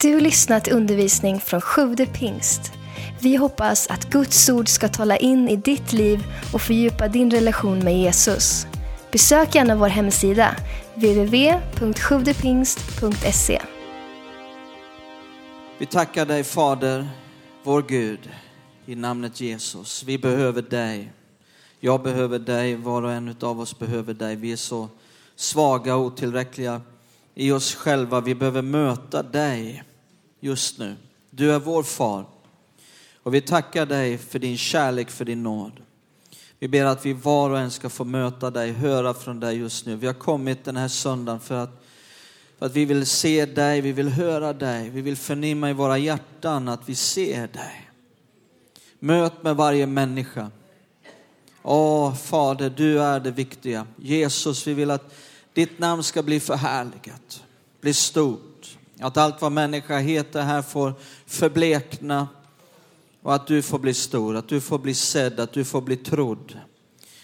Du lyssnat till undervisning från Sjude pingst. Vi hoppas att Guds ord ska tala in i ditt liv och fördjupa din relation med Jesus. Besök gärna vår hemsida, www.sjuvdepingst.se. Vi tackar dig Fader, vår Gud, i namnet Jesus. Vi behöver dig. Jag behöver dig, var och en av oss behöver dig. Vi är så svaga och otillräckliga i oss själva. Vi behöver möta dig just nu. Du är vår far. Och vi tackar dig för din kärlek, för din nåd. Vi ber att vi var och en ska få möta dig, höra från dig just nu. Vi har kommit den här söndagen för att, för att vi vill se dig, vi vill höra dig, vi vill förnimma i våra hjärtan att vi ser dig. Möt med varje människa. Åh, Fader, du är det viktiga. Jesus, vi vill att ditt namn ska bli förhärligat, bli stort. Att allt vad människa heter här får förblekna och att du får bli stor, att du får bli sedd, att du får bli trodd.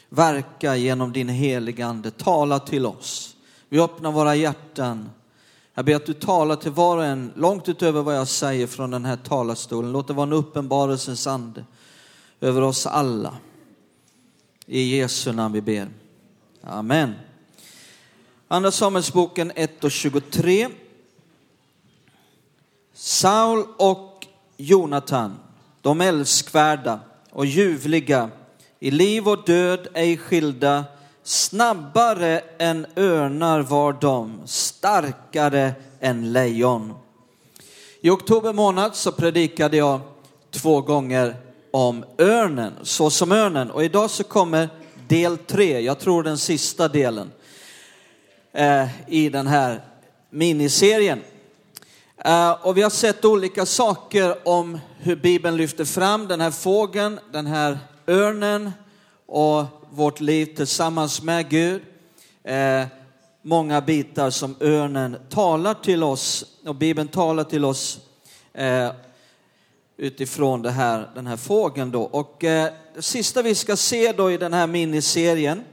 Verka genom din heligande, tala till oss. Vi öppnar våra hjärtan. Jag ber att du talar till var och en, långt utöver vad jag säger från den här talarstolen. Låt det vara en uppenbarelsens ande över oss alla. I Jesu namn vi ber. Amen. Andra Samuelsboken 1 och 23. Saul och Jonatan, de älskvärda och ljuvliga, i liv och död ej skilda, snabbare än örnar var de, starkare än lejon. I oktober månad så predikade jag två gånger om örnen, så som örnen. Och idag så kommer del tre, jag tror den sista delen Eh, i den här miniserien. Eh, och vi har sett olika saker om hur Bibeln lyfter fram den här fågeln, den här örnen och vårt liv tillsammans med Gud. Eh, många bitar som örnen talar till oss och Bibeln talar till oss utifrån det här, den här fågeln då. Och det sista vi ska se då i den här miniserien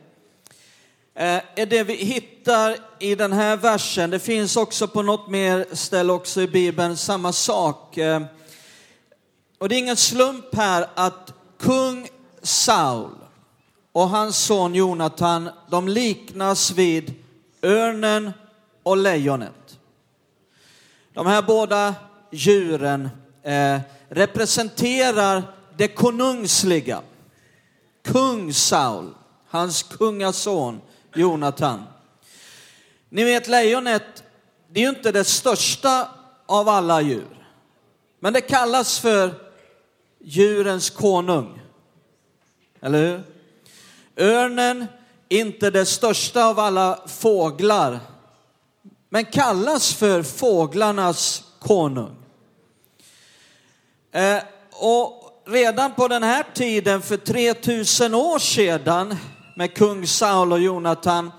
Eh, är det vi hittar i den här versen. Det finns också på något mer ställe också i Bibeln samma sak. Eh, och det är ingen slump här att kung Saul och hans son Jonatan, de liknas vid örnen och lejonet. De här båda djuren eh, representerar det konungsliga. Kung Saul, hans kungason Jonatan. Ni vet lejonet, det är ju inte det största av alla djur. Men det kallas för djurens konung. Eller hur? Örnen, inte det största av alla fåglar, men kallas för fåglarnas konung. Eh, och redan på den här tiden, för 3000 år sedan, med kung Saul och Jonatan,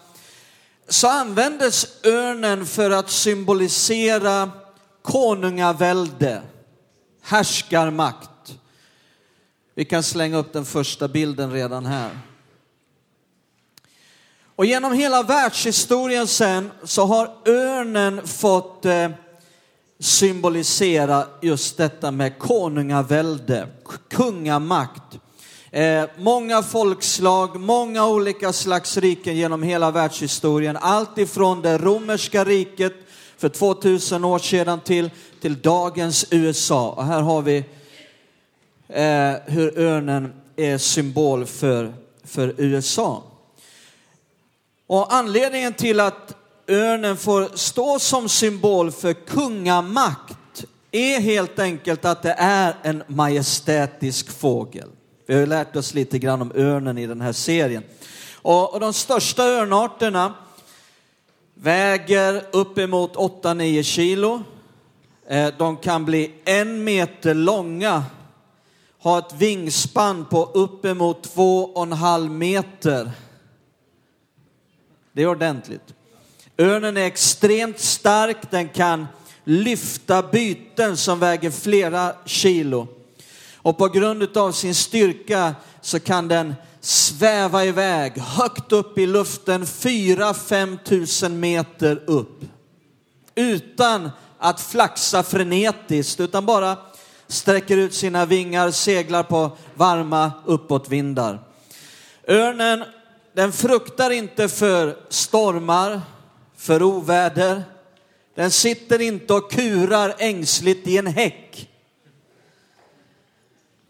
så användes örnen för att symbolisera konungavälde, härskarmakt. Vi kan slänga upp den första bilden redan här. Och genom hela världshistorien sen så har örnen fått eh, symbolisera just detta med konungavälde, kungamakt. Eh, många folkslag, många olika slags riken genom hela världshistorien. Allt ifrån det romerska riket för 2000 år sedan till, till dagens USA. Och här har vi eh, hur örnen är symbol för, för USA. Och anledningen till att örnen får stå som symbol för kungamakt är helt enkelt att det är en majestätisk fågel. Vi har ju lärt oss lite grann om örnen i den här serien. Och, och de största örnarterna väger uppemot 8-9 kilo. Eh, de kan bli en meter långa, ha ett vingspann på uppemot 2,5 meter. Det är ordentligt. Örnen är extremt stark, den kan lyfta byten som väger flera kilo. Och på grund av sin styrka så kan den sväva iväg högt upp i luften, 4-5 tusen meter upp. Utan att flaxa frenetiskt utan bara sträcker ut sina vingar, seglar på varma uppåtvindar. Örnen, den fruktar inte för stormar, för oväder. Den sitter inte och kurar ängsligt i en häck.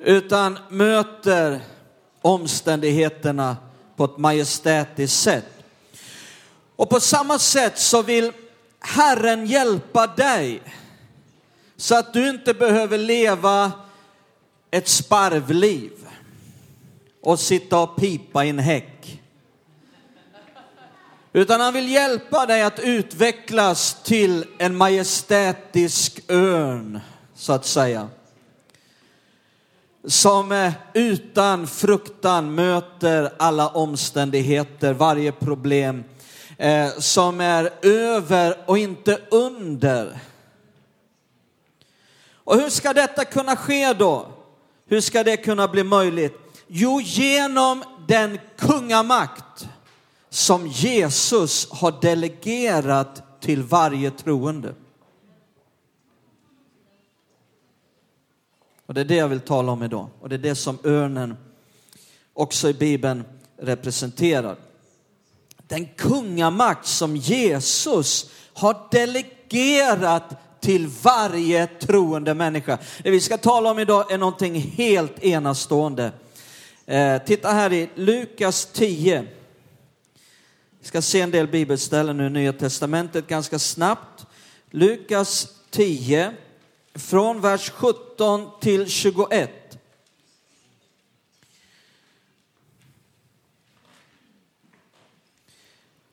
Utan möter omständigheterna på ett majestätiskt sätt. Och på samma sätt så vill Herren hjälpa dig så att du inte behöver leva ett sparvliv och sitta och pipa i en häck. Utan han vill hjälpa dig att utvecklas till en majestätisk örn, så att säga. Som eh, utan fruktan möter alla omständigheter, varje problem. Eh, som är över och inte under. Och hur ska detta kunna ske då? Hur ska det kunna bli möjligt? Jo, genom den kungamakt som Jesus har delegerat till varje troende. Och det är det jag vill tala om idag. Och det är det som örnen också i Bibeln representerar. Den kungamakt som Jesus har delegerat till varje troende människa. Det vi ska tala om idag är någonting helt enastående. Eh, titta här i Lukas 10. Vi ska se en del bibelställen nu i Nya Testamentet ganska snabbt. Lukas 10, från vers 17 till 21.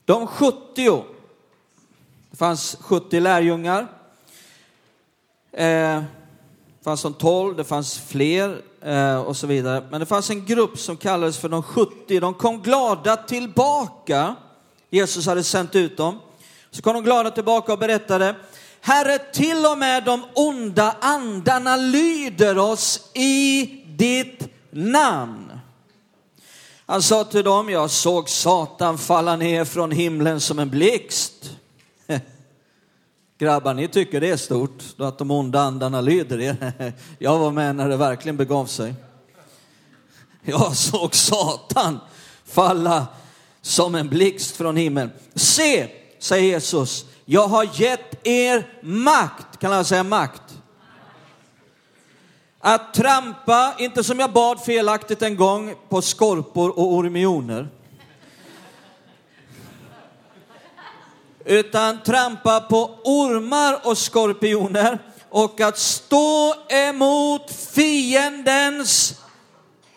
De 70, det fanns 70 lärjungar. Eh, det fanns de 12, det fanns fler eh, och så vidare. Men det fanns en grupp som kallades för de 70. De kom glada tillbaka. Jesus hade sänt ut dem. Så kom de glada tillbaka och berättade, Herre, till och med de onda andarna lyder oss i ditt namn. Han sa till dem, jag såg Satan falla ner från himlen som en blixt. Grabbar, ni tycker det är stort, att de onda andarna lyder er. Jag var med när det verkligen begav sig. Jag såg Satan falla som en blixt från himlen. Se, säger Jesus, jag har gett er makt, kan alla säga makt? Att trampa, inte som jag bad felaktigt en gång, på skorpor och ormioner. Utan trampa på ormar och skorpioner och att stå emot fiendens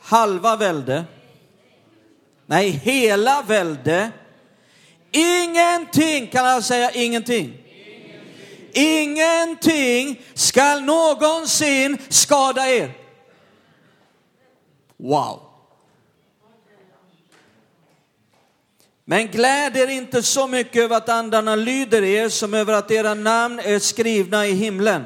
halva välde. Nej, hela välde. Ingenting, kan alla säga ingenting? Ingenting skall någonsin skada er. Wow. Men gläd er inte så mycket över att andarna lyder er som över att era namn är skrivna i himlen.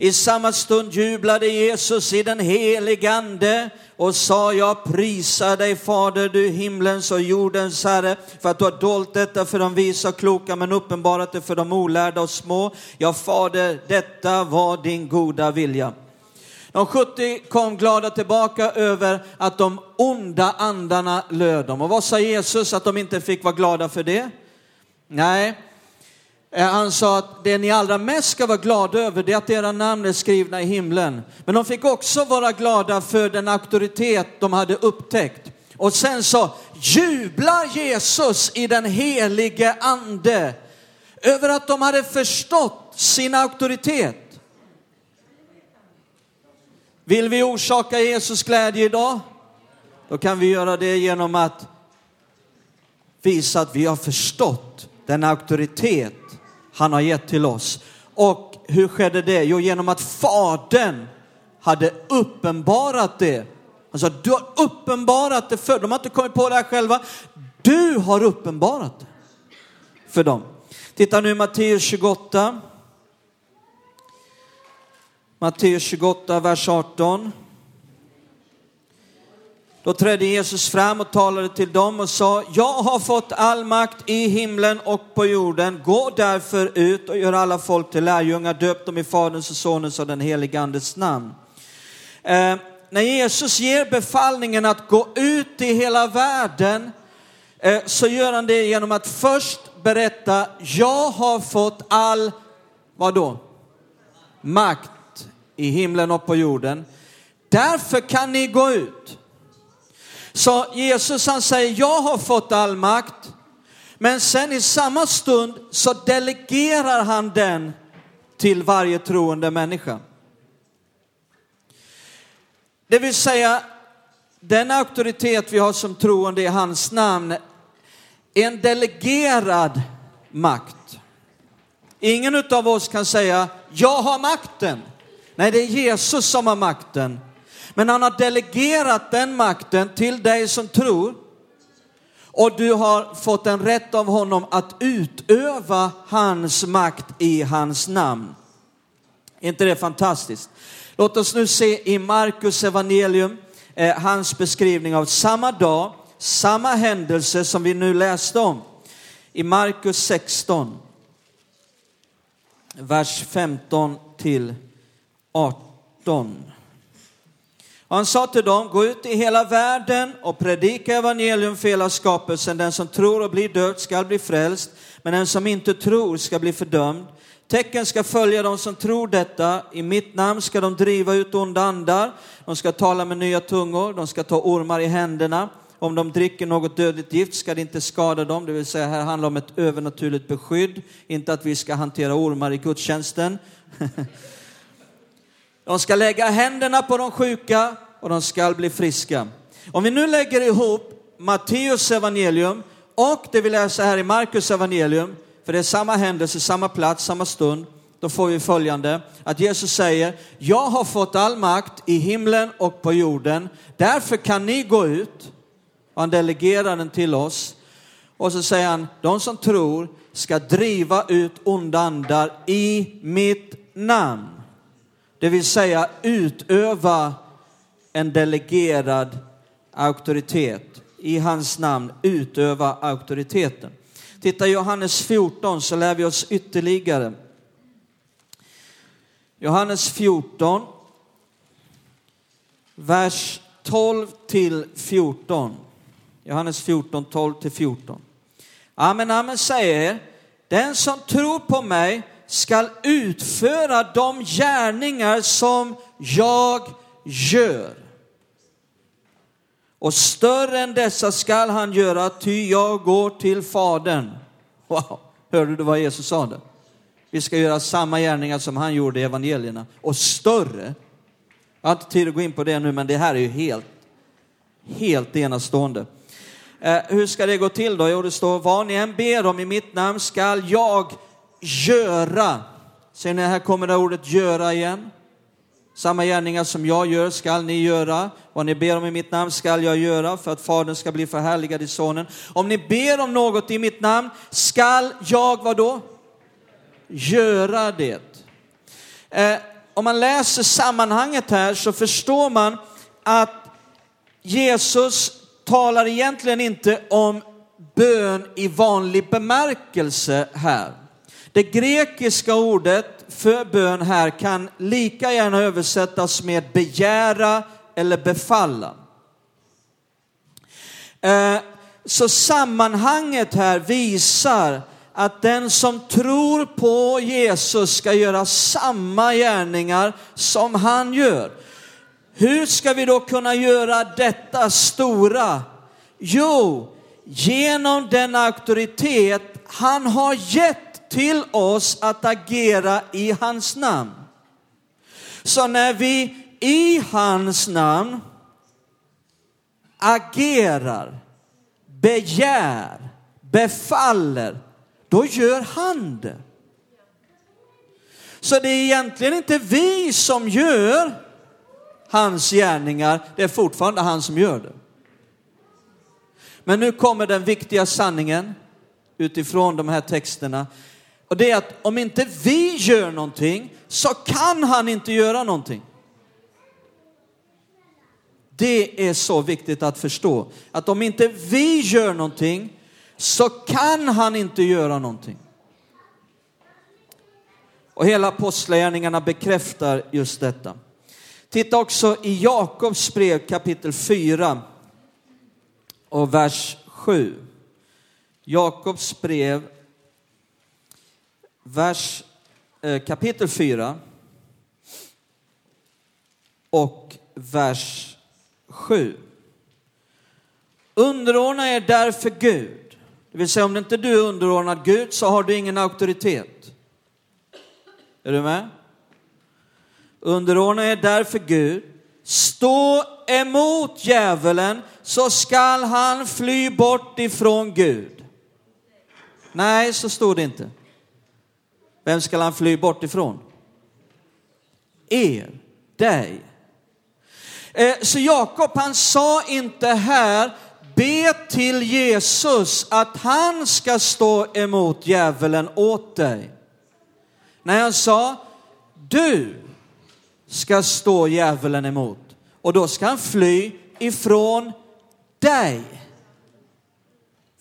I samma stund jublade Jesus i den helige ande och sa, jag prisar dig Fader, du himlens och jordens Herre, för att du har dolt detta för de visa och kloka, men uppenbarat det för de olärda och små. Ja, Fader, detta var din goda vilja. De 70 kom glada tillbaka över att de onda andarna löd dem. Och vad sa Jesus att de inte fick vara glada för det? Nej, Eh, han sa att det ni allra mest ska vara glada över det är att era namn är skrivna i himlen. Men de fick också vara glada för den auktoritet de hade upptäckt. Och sen så jublar Jesus i den helige ande över att de hade förstått sin auktoritet. Vill vi orsaka Jesus glädje idag? Då kan vi göra det genom att visa att vi har förstått den auktoritet han har gett till oss. Och hur skedde det? Jo, genom att Fadern hade uppenbarat det. Han sa, du har uppenbarat det för dem. De har inte kommit på det här själva. Du har uppenbarat det för dem. Titta nu Matteus 28. Matteus 28, vers 18. Då trädde Jesus fram och talade till dem och sa, jag har fått all makt i himlen och på jorden. Gå därför ut och gör alla folk till lärjungar, döp dem i Faderns och Sonens och den helige Andes namn. Eh, när Jesus ger befallningen att gå ut i hela världen eh, så gör han det genom att först berätta, jag har fått all, vadå? Makt i himlen och på jorden. Därför kan ni gå ut. Så Jesus han säger, jag har fått all makt. Men sen i samma stund så delegerar han den till varje troende människa. Det vill säga, den auktoritet vi har som troende i hans namn är en delegerad makt. Ingen av oss kan säga, jag har makten. Nej, det är Jesus som har makten. Men han har delegerat den makten till dig som tror. Och du har fått en rätt av honom att utöva hans makt i hans namn. Är inte det fantastiskt? Låt oss nu se i Markus evangelium eh, hans beskrivning av samma dag, samma händelse som vi nu läste om. I Markus 16, vers 15 till 18. Han sa till dem, gå ut i hela världen och predika evangelium för hela skapelsen. Den som tror och blir döpt skall bli frälst, men den som inte tror ska bli fördömd. Tecken ska följa dem som tror detta. I mitt namn ska de driva ut onda andar. De ska tala med nya tungor. De ska ta ormar i händerna. Om de dricker något dödligt gift ska det inte skada dem. Det vill säga här handlar om ett övernaturligt beskydd. Inte att vi ska hantera ormar i gudstjänsten. De ska lägga händerna på de sjuka och de ska bli friska. Om vi nu lägger ihop Matteus evangelium och det vi läser här i Markus evangelium, för det är samma händelse, samma plats, samma stund, då får vi följande, att Jesus säger, jag har fått all makt i himlen och på jorden, därför kan ni gå ut, och han delegerar den till oss, och så säger han, de som tror ska driva ut onda andar i mitt namn. Det vill säga utöva en delegerad auktoritet. I hans namn utöva auktoriteten. Titta Johannes 14 så lär vi oss ytterligare. Johannes 14, vers 12 till 14. Johannes 14, 12 till 14. Amen, amen säger er. den som tror på mig skall utföra de gärningar som jag gör. Och större än dessa skall han göra, ty jag går till Fadern. Wow, hörde du vad Jesus sa där? Vi ska göra samma gärningar som han gjorde i evangelierna. Och större. Jag har inte tid att gå in på det nu, men det här är ju helt, helt enastående. Eh, hur ska det gå till då? Jo, det står, vad ni än ber om i mitt namn skall jag göra. Ser ni, här kommer det ordet göra igen. Samma gärningar som jag gör skall ni göra. Vad ni ber om i mitt namn skall jag göra för att Fadern ska bli förhärligad i Sonen. Om ni ber om något i mitt namn skall jag vad då? Göra det. Eh, om man läser sammanhanget här så förstår man att Jesus talar egentligen inte om bön i vanlig bemärkelse här. Det grekiska ordet för bön här kan lika gärna översättas med begära eller befalla. Eh, så sammanhanget här visar att den som tror på Jesus ska göra samma gärningar som han gör. Hur ska vi då kunna göra detta stora? Jo, genom den auktoritet han har gett till oss att agera i hans namn. Så när vi i hans namn agerar, begär, befaller, då gör han det. Så det är egentligen inte vi som gör hans gärningar, det är fortfarande han som gör det. Men nu kommer den viktiga sanningen utifrån de här texterna. Och det är att om inte vi gör någonting så kan han inte göra någonting. Det är så viktigt att förstå. Att om inte vi gör någonting så kan han inte göra någonting. Och hela apostlagärningarna bekräftar just detta. Titta också i Jakobs brev kapitel 4 och vers 7. Jakobs brev, vers, eh, kapitel 4 och vers 7. Underordna er därför Gud. Det vill säga om inte du är underordnad Gud så har du ingen auktoritet. Är du med? Underordna er därför Gud. Stå emot djävulen så skall han fly bort ifrån Gud. Nej, så står det inte. Vem skall han fly bort ifrån? Er, dig. Eh, så Jakob han sa inte här, be till Jesus att han ska stå emot djävulen åt dig. Nej, han sa, du ska stå djävulen emot och då ska han fly ifrån dig.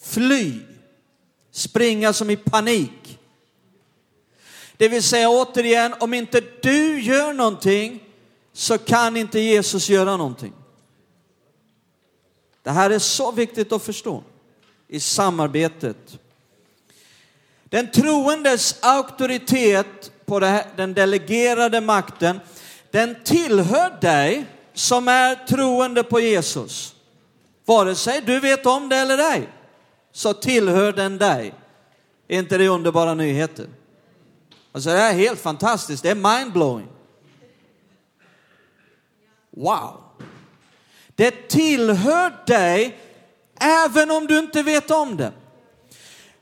Fly, springa som i panik. Det vill säga återigen, om inte du gör någonting så kan inte Jesus göra någonting. Det här är så viktigt att förstå i samarbetet. Den troendes auktoritet på här, den delegerade makten, den tillhör dig som är troende på Jesus. Vare sig du vet om det eller ej, så tillhör den dig. Är inte det underbara nyheter? Alltså det här är helt fantastiskt, det är mindblowing. Wow! Det tillhör dig även om du inte vet om det.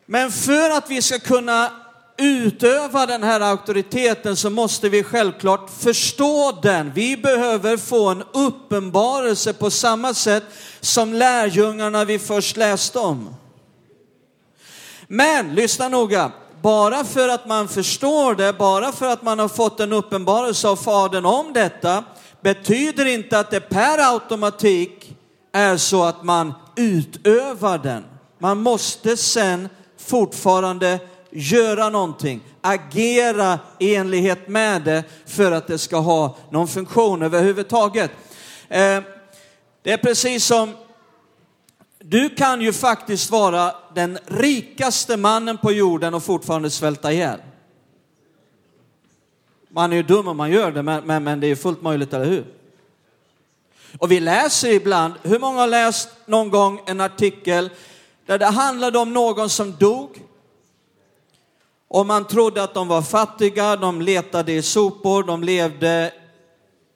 Men för att vi ska kunna utöva den här auktoriteten så måste vi självklart förstå den. Vi behöver få en uppenbarelse på samma sätt som lärjungarna vi först läste om. Men lyssna noga, bara för att man förstår det, bara för att man har fått en uppenbarelse av Fadern om detta, betyder inte att det per automatik är så att man utövar den. Man måste sen fortfarande göra någonting, agera i enlighet med det för att det ska ha någon funktion överhuvudtaget. Eh, det är precis som, du kan ju faktiskt vara den rikaste mannen på jorden och fortfarande svälta ihjäl. Man är ju dum om man gör det, men, men, men det är fullt möjligt, eller hur? Och vi läser ibland, hur många har läst någon gång en artikel där det handlade om någon som dog och man trodde att de var fattiga, de letade i sopor, de levde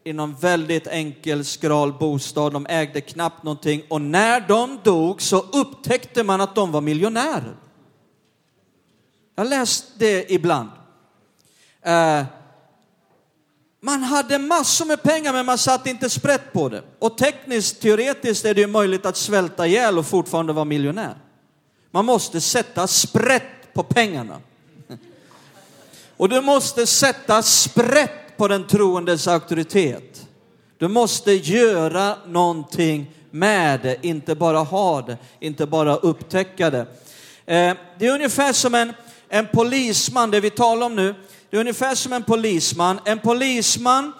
i någon väldigt enkel skral bostad, de ägde knappt någonting och när de dog så upptäckte man att de var miljonärer. Jag har läst det ibland. Eh, man hade massor med pengar men man satte inte sprätt på det. Och tekniskt, teoretiskt är det ju möjligt att svälta ihjäl och fortfarande vara miljonär. Man måste sätta sprätt på pengarna. Och du måste sätta sprätt på den troendes auktoritet. Du måste göra någonting med det, inte bara ha det, inte bara upptäcka det. Eh, det är ungefär som en, en polisman, det vi talar om nu, det är ungefär som en polisman. En polisman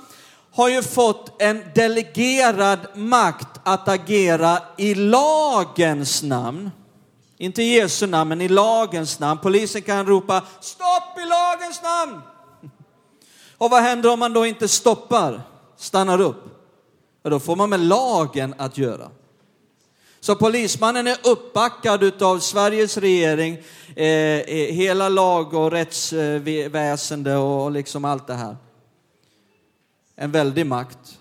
har ju fått en delegerad makt att agera i lagens namn. Inte i Jesu namn, men i lagens namn. Polisen kan ropa stopp i lagens namn. Och vad händer om man då inte stoppar, stannar upp? Ja, då får man med lagen att göra. Så polismannen är uppbackad av Sveriges regering, eh, hela lag och rättsväsende och liksom allt det här. En väldig makt.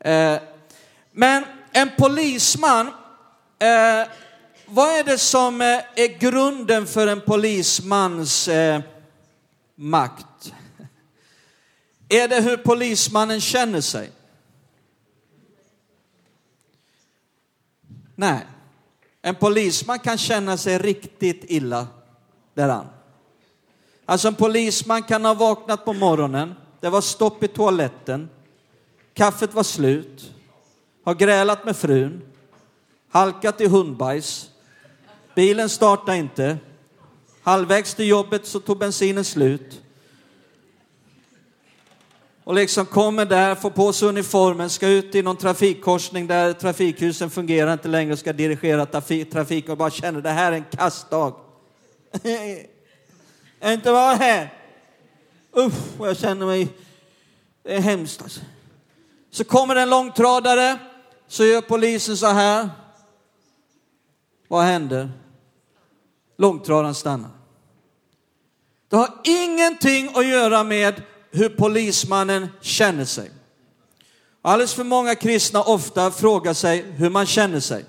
Eh, men en polisman, eh, vad är det som eh, är grunden för en polismans eh, makt? Är det hur polismannen känner sig? Nej. En polisman kan känna sig riktigt illa däran. Alltså en polisman kan ha vaknat på morgonen, det var stopp i toaletten, kaffet var slut, har grälat med frun, halkat i hundbajs, bilen startade inte, halvvägs till jobbet så tog bensinen slut. Och liksom kommer där, får på sig uniformen, ska ut i någon trafikkorsning där trafikhusen fungerar inte längre och ska dirigera trafik, trafik och bara känner det här är en kastdag. Jag inte vara här. Usch, vad jag känner mig... Det är hemskt alltså. Så kommer en långtradare, så gör polisen så här. Vad händer? Långtradaren stannar. Det har ingenting att göra med hur polismannen känner sig. Alldeles för många kristna ofta frågar sig hur man känner sig.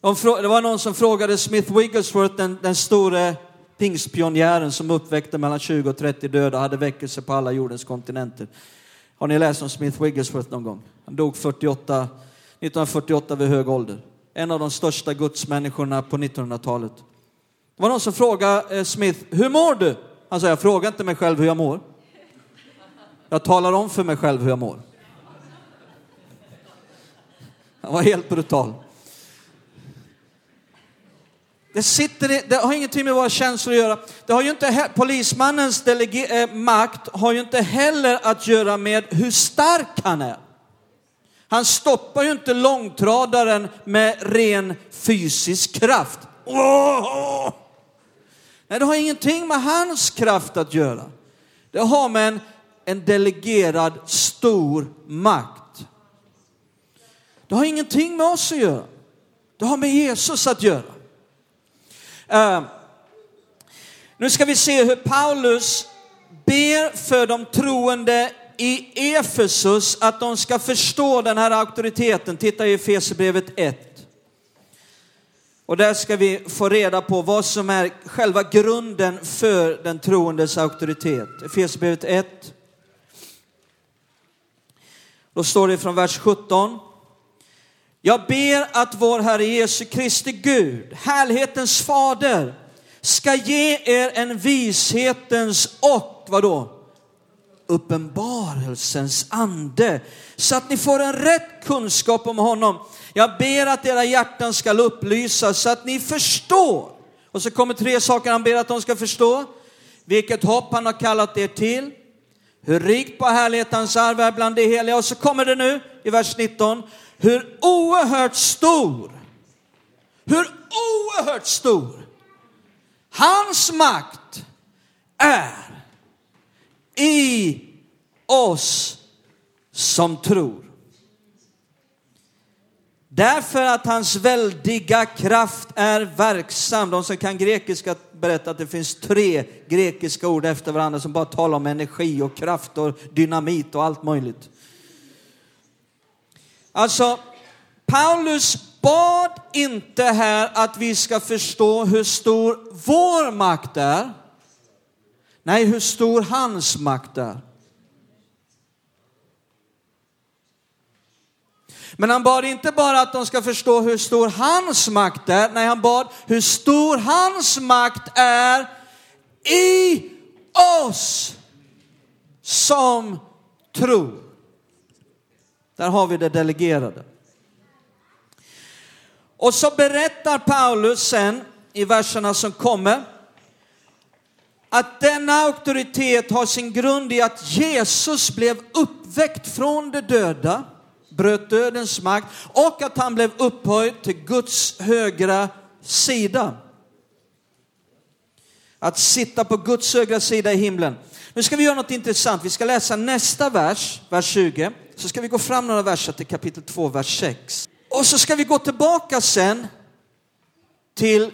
det var någon som frågade Smith Wigglesworth, den, den store pingstpionjären som uppväckte mellan 20 och 30 döda och hade väckelse på alla jordens kontinenter. Har ni läst om Smith Wigglesworth någon gång? Han dog 48, 1948 vid hög ålder. En av de största gudsmänniskorna på 1900-talet. Det var någon som frågade eh, Smith, hur mår du? Han sa, jag frågar inte mig själv hur jag mår. Jag talar om för mig själv hur jag mår. Han var helt brutal. Det, sitter det har ingenting med våra känslor att göra. Det har ju inte, polismannens delege, eh, makt har ju inte heller att göra med hur stark han är. Han stoppar ju inte långtradaren med ren fysisk kraft. Oh! Nej, det har ingenting med hans kraft att göra. Det har med en, en delegerad stor makt. Det har ingenting med oss att göra. Det har med Jesus att göra. Uh, nu ska vi se hur Paulus ber för de troende i Efesus att de ska förstå den här auktoriteten. Titta i Efesierbrevet 1. Och där ska vi få reda på vad som är själva grunden för den troendes auktoritet. Efesierbrevet 1. Då står det från vers 17. Jag ber att vår Herre Jesu Kristi Gud, härlighetens fader, ska ge er en vishetens och vadå? Uppenbarelsens ande, så att ni får en rätt kunskap om honom. Jag ber att era hjärtan ska upplysas så att ni förstår. Och så kommer tre saker han ber att de ska förstå. Vilket hopp han har kallat er till. Hur rikt på härlighet hans arv är bland de heliga. Och så kommer det nu i vers 19 hur oerhört stor, hur oerhört stor hans makt är i oss som tror. Därför att hans väldiga kraft är verksam. De som kan grekiska berättar att det finns tre grekiska ord efter varandra som bara talar om energi och kraft och dynamit och allt möjligt. Alltså, Paulus bad inte här att vi ska förstå hur stor vår makt är. Nej, hur stor hans makt är. Men han bad inte bara att de ska förstå hur stor hans makt är. Nej, han bad hur stor hans makt är i oss som tror. Där har vi det delegerade. Och så berättar Paulus sen i verserna som kommer att denna auktoritet har sin grund i att Jesus blev uppväckt från de döda, bröt dödens makt och att han blev upphöjd till Guds högra sida. Att sitta på Guds högra sida i himlen. Nu ska vi göra något intressant. Vi ska läsa nästa vers, vers 20. Så ska vi gå fram några verser till kapitel 2, vers 6. Och så ska vi gå tillbaka sen till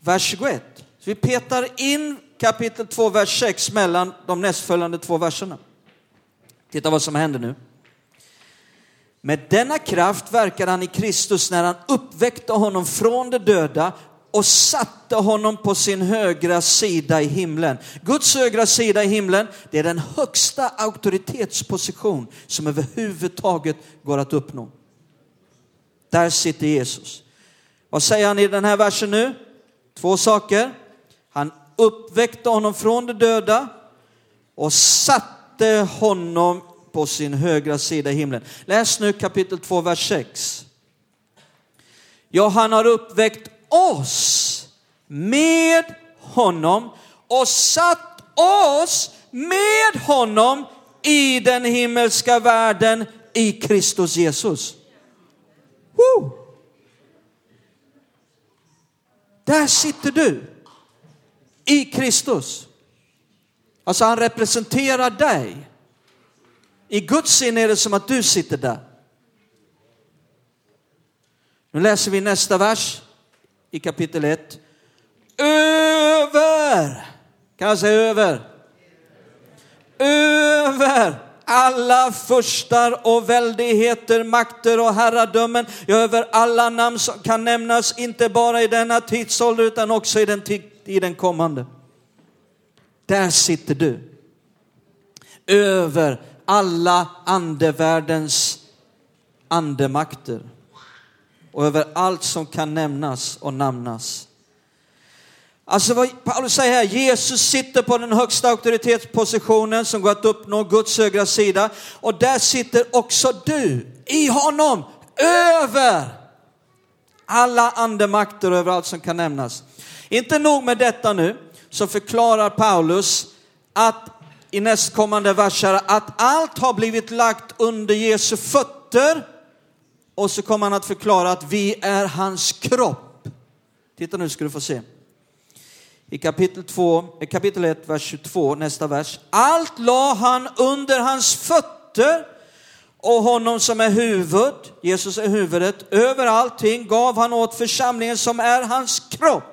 vers 21. Så vi petar in kapitel 2, vers 6 mellan de nästföljande två verserna. Titta vad som händer nu. Med denna kraft verkade han i Kristus när han uppväckte honom från de döda och satte honom på sin högra sida i himlen. Guds högra sida i himlen, det är den högsta auktoritetsposition som överhuvudtaget går att uppnå. Där sitter Jesus. Vad säger han i den här versen nu? Två saker. Han uppväckte honom från de döda och satte honom på sin högra sida i himlen. Läs nu kapitel 2, vers 6. Ja, han har uppväckt oss med honom och satt oss med honom i den himmelska världen i Kristus Jesus. Woo! Där sitter du i Kristus. Alltså han representerar dig. I Guds sinne är det som att du sitter där. Nu läser vi nästa vers i kapitel 1. Över, kan jag säga över? Över alla furstar och väldigheter, makter och herradömen, ja, över alla namn som kan nämnas, inte bara i denna tidsålder utan också i den, i den kommande. Där sitter du. Över alla andevärldens andemakter och över allt som kan nämnas och namnas. Alltså vad Paulus säger här, Jesus sitter på den högsta auktoritetspositionen som går att uppnå Guds högra sida och där sitter också du i honom över alla andemakter och över allt som kan nämnas. Inte nog med detta nu, så förklarar Paulus att i nästkommande verser att allt har blivit lagt under Jesu fötter och så kommer han att förklara att vi är hans kropp. Titta nu ska du få se. I kapitel, 2, eh, kapitel 1, vers 22, nästa vers. Allt la han under hans fötter och honom som är huvud, Jesus är huvudet, över allting gav han åt församlingen som är hans kropp.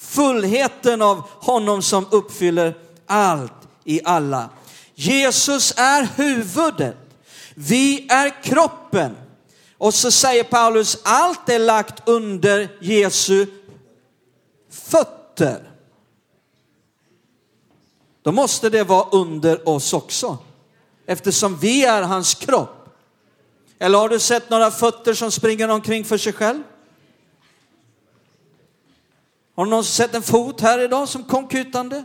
Fullheten av honom som uppfyller allt i alla. Jesus är huvudet. Vi är kroppen. Och så säger Paulus, allt är lagt under Jesu fötter. Då måste det vara under oss också. Eftersom vi är hans kropp. Eller har du sett några fötter som springer omkring för sig själv? Har någon sett en fot här idag som kom kutande?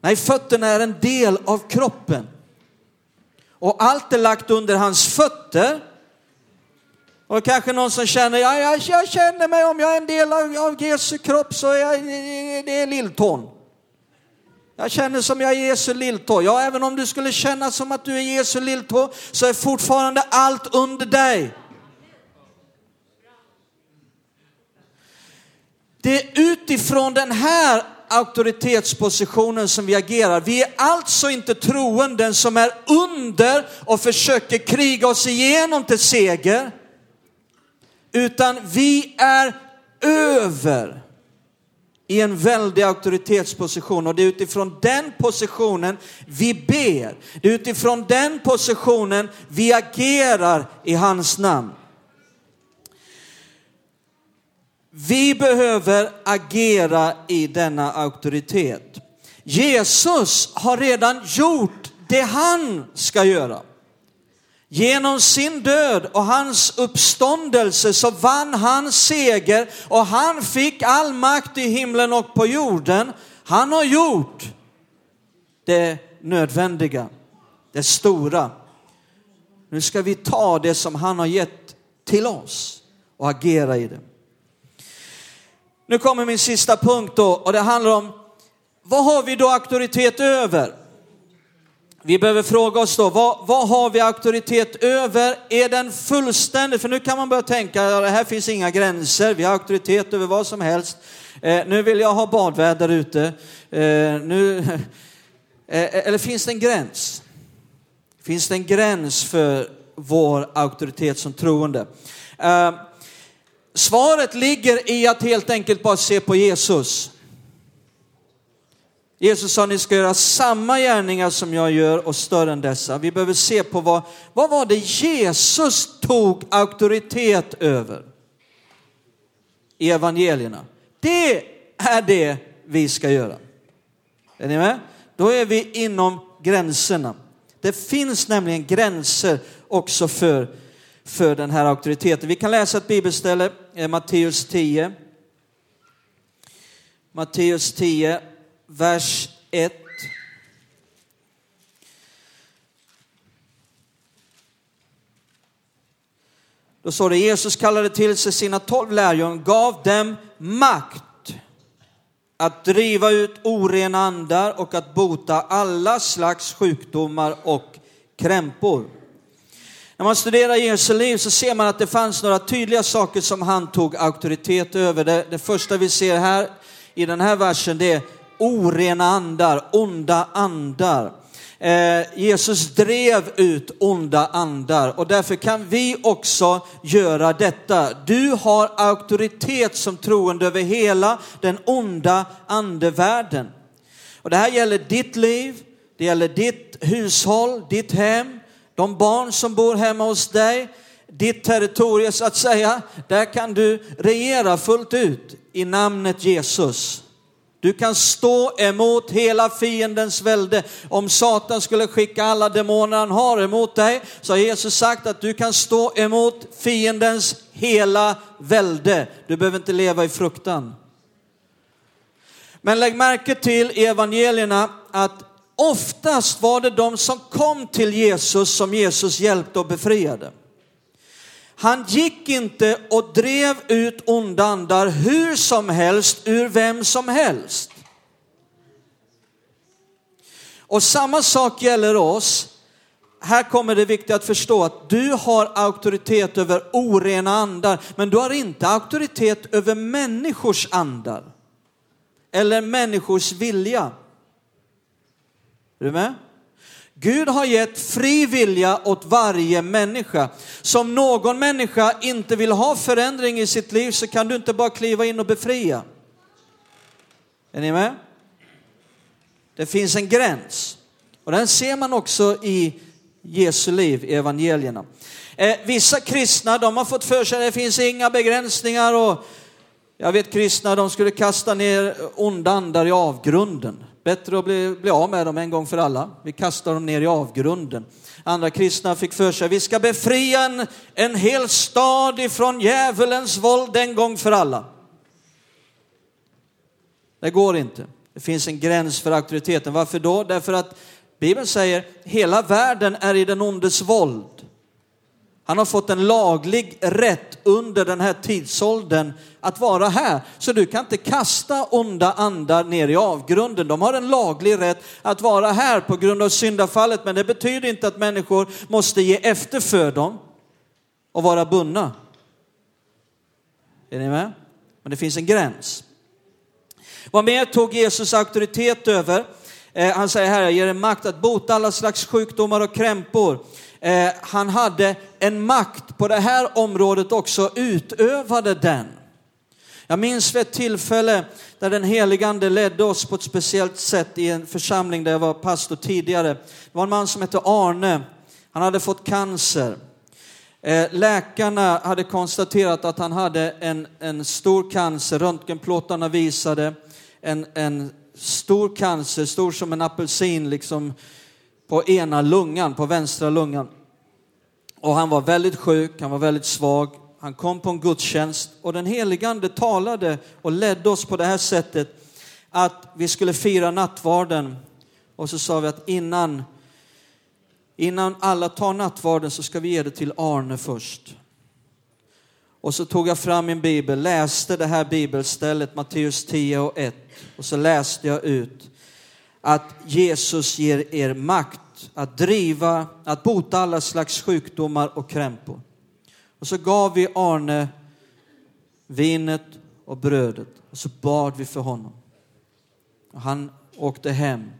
Nej, fötterna är en del av kroppen. Och allt är lagt under hans fötter. Och kanske någon som känner, ja, jag, jag känner mig om jag är en del av, av Jesu kropp så är jag, det är lilltån. Jag känner som jag är Jesu lilltå. Ja, även om du skulle känna som att du är Jesu lilltå så är fortfarande allt under dig. Det är utifrån den här auktoritetspositionen som vi agerar. Vi är alltså inte troenden som är under och försöker kriga oss igenom till seger. Utan vi är över i en väldig auktoritetsposition och det är utifrån den positionen vi ber. Det är utifrån den positionen vi agerar i hans namn. Vi behöver agera i denna auktoritet. Jesus har redan gjort det han ska göra. Genom sin död och hans uppståndelse så vann han seger och han fick all makt i himlen och på jorden. Han har gjort det nödvändiga, det stora. Nu ska vi ta det som han har gett till oss och agera i det. Nu kommer min sista punkt då och det handlar om vad har vi då auktoritet över? Vi behöver fråga oss då, vad, vad, har vi auktoritet över? Är den fullständig? För nu kan man börja tänka, ja, det här finns inga gränser, vi har auktoritet över vad som helst. Eh, nu vill jag ha badväder ute. Eh, nu, eh, eh, eller finns det en gräns? Finns det en gräns för vår auktoritet som troende? Eh, Svaret ligger i att helt enkelt bara se på Jesus. Jesus sa ni ska göra samma gärningar som jag gör och större än dessa. Vi behöver se på vad, vad var det Jesus tog auktoritet över i evangelierna. Det är det vi ska göra. Är ni med? Då är vi inom gränserna. Det finns nämligen gränser också för för den här auktoriteten. Vi kan läsa ett bibelställe, är Matteus 10. Matteus 10, vers 1. Då står det Jesus kallade till sig sina tolv lärjungar, gav dem makt att driva ut orena andar och att bota alla slags sjukdomar och krämpor. När man studerar Jesu liv så ser man att det fanns några tydliga saker som han tog auktoritet över. Det, det första vi ser här i den här versen det är orena andar, onda andar. Eh, Jesus drev ut onda andar och därför kan vi också göra detta. Du har auktoritet som troende över hela den onda andevärlden. Och det här gäller ditt liv, det gäller ditt hushåll, ditt hem, de barn som bor hemma hos dig, ditt territorium så att säga. Där kan du regera fullt ut i namnet Jesus. Du kan stå emot hela fiendens välde. Om Satan skulle skicka alla demoner han har emot dig så har Jesus sagt att du kan stå emot fiendens hela välde. Du behöver inte leva i fruktan. Men lägg märke till i evangelierna att oftast var det de som kom till Jesus som Jesus hjälpte och befriade. Han gick inte och drev ut onda andar hur som helst ur vem som helst. Och samma sak gäller oss. Här kommer det viktiga att förstå att du har auktoritet över orena andar, men du har inte auktoritet över människors andar. Eller människors vilja. Är du med? Gud har gett fri vilja åt varje människa. Som någon människa inte vill ha förändring i sitt liv så kan du inte bara kliva in och befria. Är ni med? Det finns en gräns. Och den ser man också i Jesu liv, i evangelierna. Eh, vissa kristna, de har fått för sig att det finns inga begränsningar och jag vet kristna, de skulle kasta ner onda andar i avgrunden. Bättre att bli, bli av med dem en gång för alla. Vi kastar dem ner i avgrunden. Andra kristna fick för sig, vi ska befria en, en hel stad ifrån djävulens våld en gång för alla. Det går inte. Det finns en gräns för auktoriteten. Varför då? Därför att Bibeln säger, hela världen är i den ondes våld. Han har fått en laglig rätt under den här tidsåldern att vara här. Så du kan inte kasta onda andar ner i avgrunden. De har en laglig rätt att vara här på grund av syndafallet. Men det betyder inte att människor måste ge efter för dem och vara bundna. Är ni med? Men det finns en gräns. Vad mer tog Jesus auktoritet över? Eh, han säger här, jag ger er makt att bota alla slags sjukdomar och krämpor. Eh, han hade en makt på det här området också, utövade den. Jag minns vid ett tillfälle där den helige ande ledde oss på ett speciellt sätt i en församling där jag var pastor tidigare. Det var en man som hette Arne. Han hade fått cancer. Eh, läkarna hade konstaterat att han hade en, en stor cancer. Röntgenplåtarna visade en, en stor cancer, stor som en apelsin, liksom på ena lungan, på vänstra lungan. Och han var väldigt sjuk, han var väldigt svag. Han kom på en gudstjänst och den helige ande talade och ledde oss på det här sättet att vi skulle fira nattvarden. Och så sa vi att innan, innan alla tar nattvarden så ska vi ge det till Arne först. Och så tog jag fram min bibel, läste det här bibelstället, Matteus 10 och 1. Och så läste jag ut att Jesus ger er makt att driva, att bota alla slags sjukdomar och krämpor. Och så gav vi Arne vinet och brödet och så bad vi för honom. Och han åkte hem.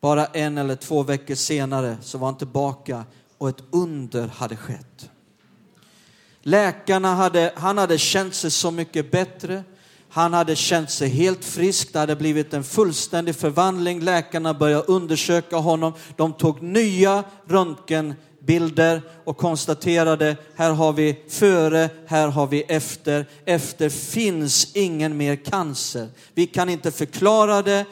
Bara en eller två veckor senare så var han tillbaka och ett under hade skett. Läkarna hade, han hade känt sig så mycket bättre. Han hade känt sig helt frisk, det hade blivit en fullständig förvandling. Läkarna började undersöka honom. De tog nya röntgenbilder och konstaterade, här har vi före, här har vi efter. Efter finns ingen mer cancer. Vi kan inte förklara det.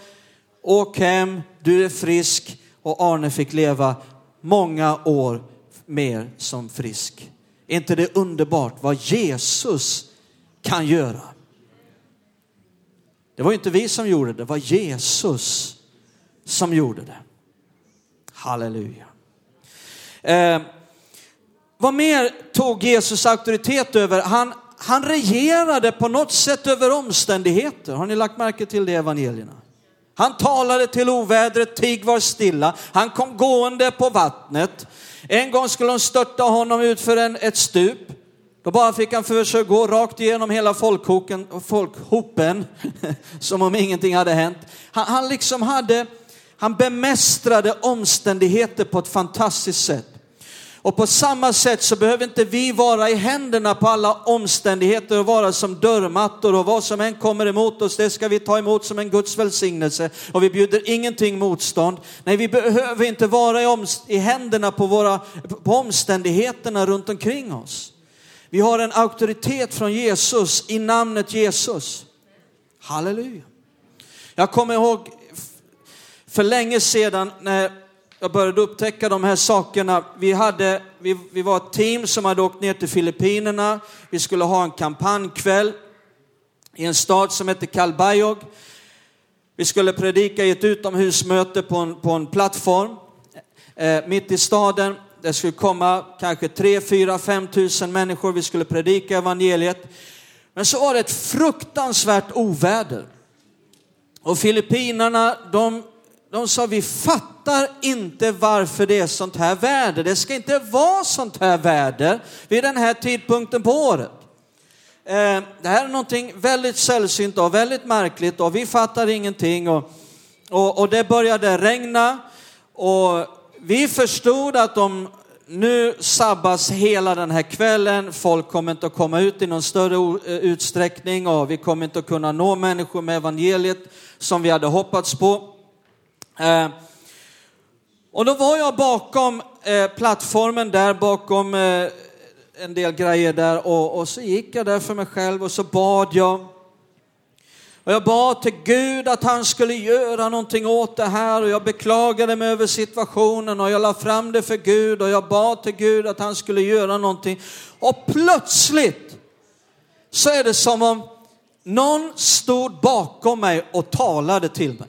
Åk hem, du är frisk. Och Arne fick leva många år mer som frisk. Är inte det underbart vad Jesus kan göra? Det var inte vi som gjorde det, det var Jesus som gjorde det. Halleluja. Eh, vad mer tog Jesus auktoritet över? Han, han regerade på något sätt över omständigheter. Har ni lagt märke till det i evangelierna? Han talade till ovädret, tig var stilla. Han kom gående på vattnet. En gång skulle de störta honom ut för en, ett stup. Då bara fick han för sig att gå rakt igenom hela folkhopen, folkhopen som om ingenting hade hänt. Han, han liksom hade, han bemästrade omständigheter på ett fantastiskt sätt. Och på samma sätt så behöver inte vi vara i händerna på alla omständigheter och vara som dörrmattor och vad som än kommer emot oss, det ska vi ta emot som en Guds välsignelse. Och vi bjuder ingenting motstånd. Nej, vi behöver inte vara i, i händerna på, våra, på omständigheterna runt omkring oss. Vi har en auktoritet från Jesus i namnet Jesus. Halleluja. Jag kommer ihåg för länge sedan när jag började upptäcka de här sakerna. Vi, hade, vi, vi var ett team som hade åkt ner till Filippinerna. Vi skulle ha en kampanjkväll i en stad som heter Kalbayog. Vi skulle predika i ett utomhusmöte på en, på en plattform eh, mitt i staden. Det skulle komma kanske 3, 4, 5 tusen människor. Vi skulle predika evangeliet. Men så var det ett fruktansvärt oväder. Och Filippinerna, de de sa vi fattar inte varför det är sånt här väder. Det ska inte vara sånt här väder vid den här tidpunkten på året. Eh, det här är någonting väldigt sällsynt och väldigt märkligt och vi fattar ingenting. Och, och, och det började regna och vi förstod att de nu sabbas hela den här kvällen, folk kommer inte att komma ut i någon större eh, utsträckning och vi kommer inte att kunna nå människor med evangeliet som vi hade hoppats på. Eh, och då var jag bakom eh, plattformen där, bakom en del grejer där och, och så gick jag där för mig själv och så bad jag. Och jag bad till Gud att han skulle göra någonting åt det här och jag beklagade mig över situationen och jag la fram det för Gud och jag bad till Gud att han skulle göra någonting. Och plötsligt så är det som om någon stod bakom mig och talade till mig.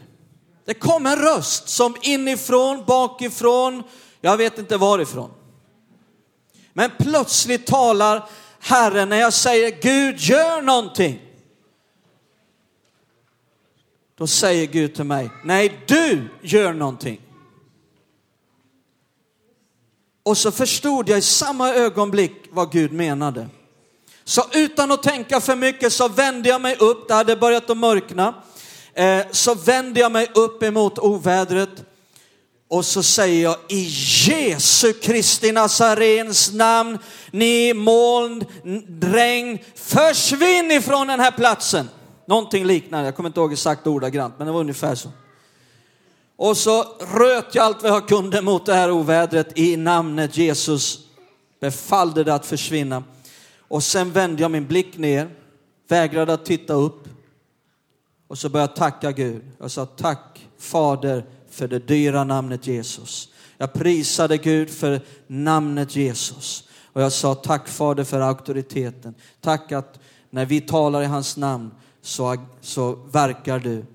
Det kom en röst som inifrån, bakifrån, jag vet inte varifrån. Men plötsligt talar Herren när jag säger Gud gör någonting. Då säger Gud till mig, nej du gör någonting. Och så förstod jag i samma ögonblick vad Gud menade. Så utan att tänka för mycket så vände jag mig upp, det hade börjat att mörkna. Eh, så vände jag mig upp emot ovädret och så säger jag i Jesu Kristi Nazarens namn, ni moln, regn, försvinn ifrån den här platsen. Någonting liknande, jag kommer inte ihåg exakt ordagrant, men det var ungefär så. Och så röt jag allt vad jag kunde mot det här ovädret i namnet Jesus. Befallde det att försvinna. Och sen vände jag min blick ner, vägrade att titta upp och så började jag tacka Gud. Jag sa tack Fader för det dyra namnet Jesus. Jag prisade Gud för namnet Jesus. Och jag sa tack Fader för auktoriteten. Tack att när vi talar i hans namn så, så verkar du.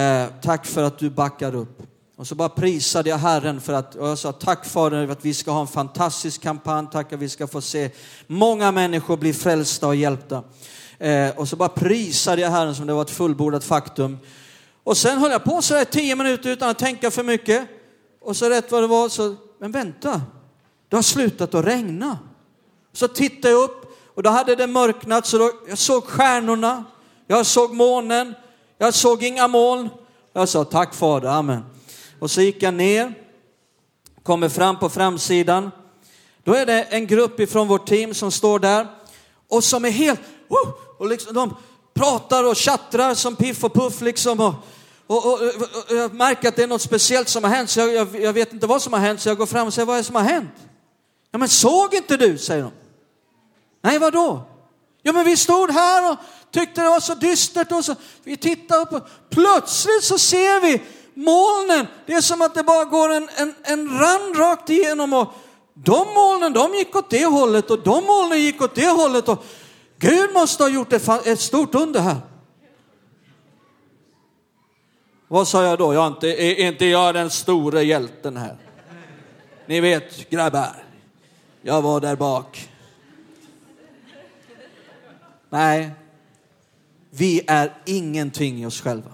Eh, tack för att du backar upp. Och så bara prisade jag Herren för att, och jag sa tack Fader för att vi ska ha en fantastisk kampanj. Tack att vi ska få se många människor bli frälsta och hjälpta. Eh, och så bara prisade jag Herren som det var ett fullbordat faktum. Och sen höll jag på så där tio minuter utan att tänka för mycket. Och så rätt vad det var så, men vänta, det har slutat att regna. Så tittade jag upp och då hade det mörknat så då, jag såg stjärnorna, jag såg månen, jag såg inga moln. Jag sa tack Fader, amen. Och så gick jag ner, kommer fram på framsidan. Då är det en grupp ifrån vårt team som står där och som är helt, och liksom, de pratar och tjattrar som Piff och Puff liksom. Och, och, och, och, jag märker att det är något speciellt som har hänt, så jag, jag, jag, vet inte vad som har hänt, så jag går fram och säger, vad är det som har hänt? Ja men såg inte du, säger de. Nej, vad då? Ja men vi stod här och tyckte det var så dystert och så, vi tittar upp och plötsligt så ser vi molnen. Det är som att det bara går en, en, en rand rakt igenom och de molnen de gick åt det hållet och de molnen gick åt det hållet och Gud måste ha gjort ett, ett stort under här. Vad sa jag då? Jag inte, är inte jag den store hjälten här? Ni vet grabbar. Jag var där bak. Nej, vi är ingenting i oss själva.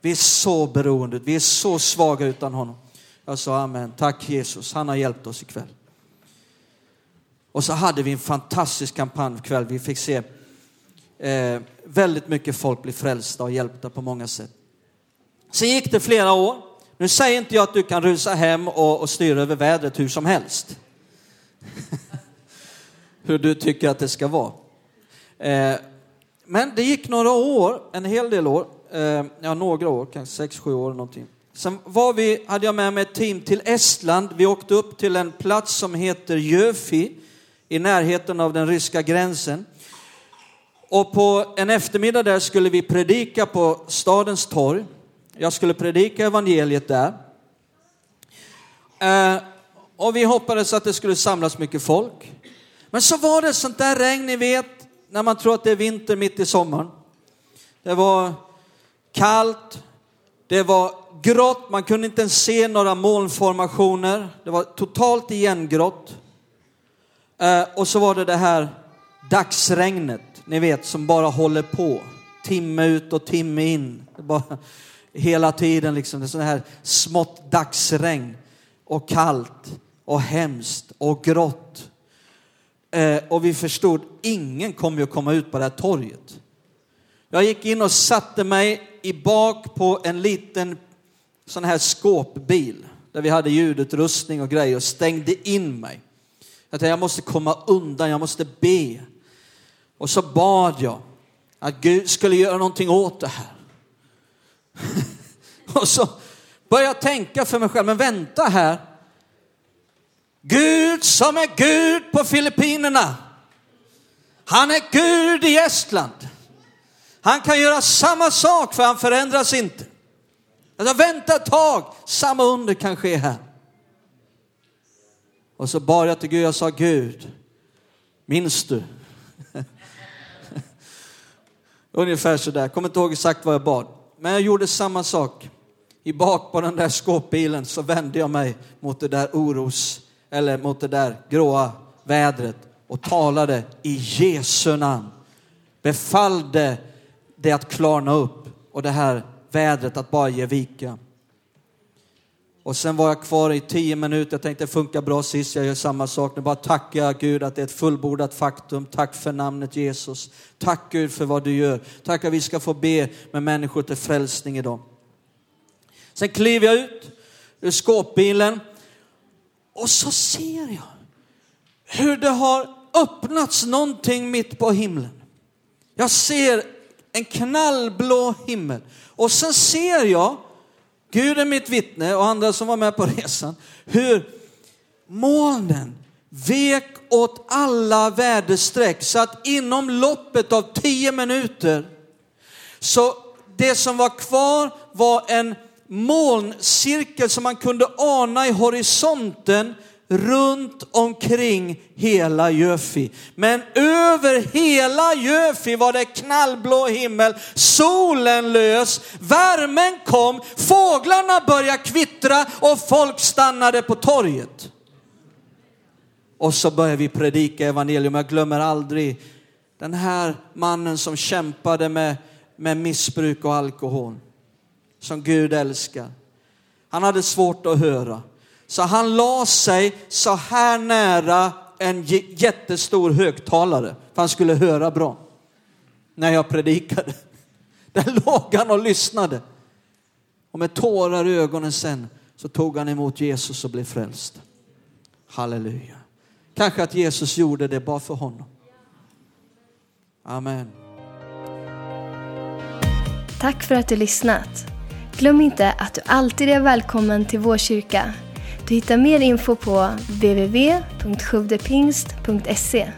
Vi är så beroende, vi är så svaga utan honom. Jag sa amen, tack Jesus, han har hjälpt oss ikväll. Och så hade vi en fantastisk kampanj ikväll. Vi fick se eh, väldigt mycket folk bli frälsta och hjälpta på många sätt. Sen gick det flera år. Nu säger inte jag att du kan rusa hem och, och styra över vädret hur som helst. hur du tycker att det ska vara. Eh, men det gick några år, en hel del år, eh, ja några år, kanske sex, sju år någonting. Sen var vi, hade jag med mig ett team till Estland. Vi åkte upp till en plats som heter Jöfi i närheten av den ryska gränsen. Och på en eftermiddag där skulle vi predika på stadens torg. Jag skulle predika evangeliet där. Eh, och vi hoppades att det skulle samlas mycket folk. Men så var det sånt där regn, ni vet, när man tror att det är vinter mitt i sommaren. Det var kallt, det var grått, man kunde inte ens se några molnformationer. Det var totalt igengrått. Eh, och så var det det här dagsregnet, ni vet, som bara håller på. Timme ut och timme in. Bara, hela tiden liksom, det är sånt här smått dagsregn. Och kallt och hemskt och grått. Eh, och vi förstod, ingen kommer ju komma ut på det här torget. Jag gick in och satte mig i bak på en liten sån här skåpbil där vi hade ljudutrustning och grejer och stängde in mig. Jag tänkte jag måste komma undan, jag måste be. Och så bad jag att Gud skulle göra någonting åt det här. och så började jag tänka för mig själv, men vänta här. Gud som är Gud på Filippinerna. Han är Gud i Estland. Han kan göra samma sak för han förändras inte. Alltså, vänta ett tag, samma under kan ske här. Och så bad jag till Gud, jag sa Gud, minns du? Ungefär sådär, kommer inte ihåg exakt vad jag bad. Men jag gjorde samma sak. I bak på den där skåpbilen så vände jag mig mot det där oros, eller mot det där gråa vädret och talade i Jesu namn. Befallde det att klarna upp och det här vädret att bara ge vika. Och sen var jag kvar i tio minuter. Jag tänkte det funkar bra sist, jag gör samma sak. Nu bara tackar jag Gud att det är ett fullbordat faktum. Tack för namnet Jesus. Tack Gud för vad du gör. Tack att vi ska få be med människor till frälsning idag. Sen kliver jag ut ur skåpbilen och så ser jag hur det har öppnats någonting mitt på himlen. Jag ser en knallblå himmel och sen ser jag Gud är mitt vittne och andra som var med på resan, hur molnen vek åt alla väderstreck så att inom loppet av tio minuter så det som var kvar var en molncirkel som man kunde ana i horisonten runt omkring hela Göfi. Men över hela Göfi var det knallblå himmel, solen lös, värmen kom, fåglarna började kvittra och folk stannade på torget. Och så började vi predika evangelium. Jag glömmer aldrig den här mannen som kämpade med, med missbruk och alkohol. Som Gud älskar. Han hade svårt att höra. Så han la sig så här nära en jättestor högtalare för han skulle höra bra när jag predikade. Där låg han och lyssnade. Och med tårar i ögonen sen så tog han emot Jesus och blev frälst. Halleluja. Kanske att Jesus gjorde det bara för honom. Amen. Tack för att du lyssnat. Glöm inte att du alltid är välkommen till vår kyrka. Du hittar mer info på www.sjuvdepingst.se